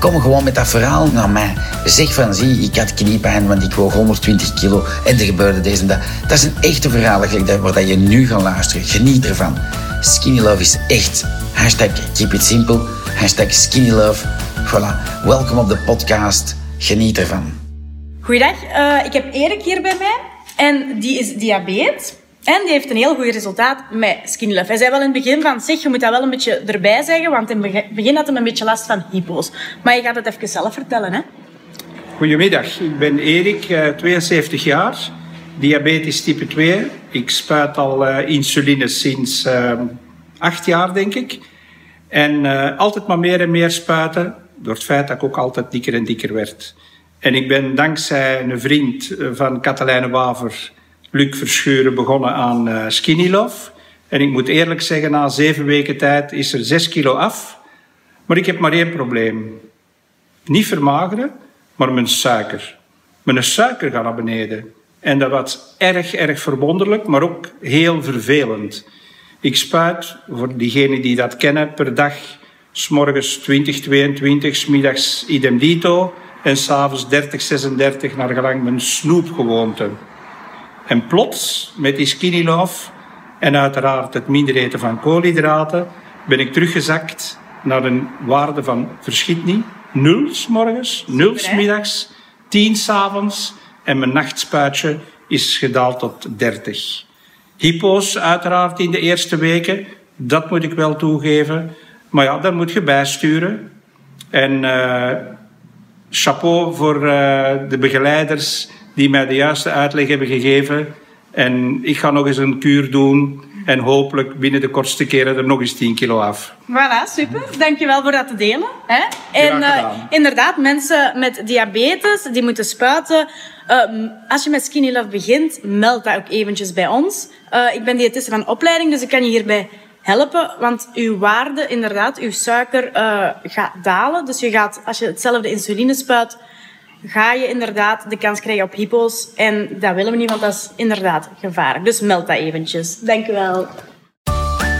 Kom gewoon met dat verhaal naar mij. Zeg van, zie, ik had kniepijn, want ik woog 120 kilo en er gebeurde deze en dat. Dat is een echte verhaal waar je nu gaat luisteren. Geniet ervan. Skinny Love is echt. Hashtag keep it simple. Hashtag skinny love. Voilà. Welkom op de podcast. Geniet ervan. Goeiedag, uh, ik heb Erik hier bij mij. En die is diabetes. En die heeft een heel goed resultaat met Skinny Love. Hij zei wel in het begin van, zeg, je moet dat wel een beetje erbij zeggen, want in het begin had hij een beetje last van hypo's. Maar je gaat het even zelf vertellen, hè? Goedemiddag, ik ben Erik, 72 eh, jaar, diabetes type 2. Ik spuit al uh, insuline sinds uh, acht jaar, denk ik. En altijd maar meer en meer spuiten, door het feit dat ik ook altijd dikker en dikker werd. En ik ben dankzij een vriend van Katelijne Waver Luc Verschuren begonnen aan uh, Skinny Love. En ik moet eerlijk zeggen, na zeven weken tijd is er zes kilo af. Maar ik heb maar één probleem. Niet vermageren, maar mijn suiker. Mijn suiker gaat naar beneden. En dat was erg, erg verwonderlijk, maar ook heel vervelend. Ik spuit, voor diegenen die dat kennen, per dag s'morgens 20, 22, smiddags idem dito en s'avonds 30, 36 naar gelang mijn snoepgewoonte. En plots, met die skinny love en uiteraard het minder eten van koolhydraten, ben ik teruggezakt naar een waarde van, verschiet niet, nul s morgens, nul s middags, tien s avonds en mijn nachtspuitje is gedaald tot 30. Hypo's uiteraard in de eerste weken, dat moet ik wel toegeven. Maar ja, daar moet je bijsturen. En uh, chapeau voor uh, de begeleiders die mij de juiste uitleg hebben gegeven. En ik ga nog eens een kuur doen. En hopelijk binnen de kortste keren er nog eens 10 kilo af. Voilà, super. Dankjewel voor dat te delen. Hè? En uh, inderdaad, mensen met diabetes, die moeten spuiten. Uh, als je met Skinny Love begint, meld dat ook eventjes bij ons. Uh, ik ben diëtiste van opleiding, dus ik kan je hierbij helpen. Want uw waarde, inderdaad, uw suiker gaat dalen. Dus je gaat, als je hetzelfde insuline spuit, ga je inderdaad de kans krijgen op hypo's. En dat willen we niet, want dat is inderdaad gevaarlijk. Dus meld dat eventjes. Dank u wel.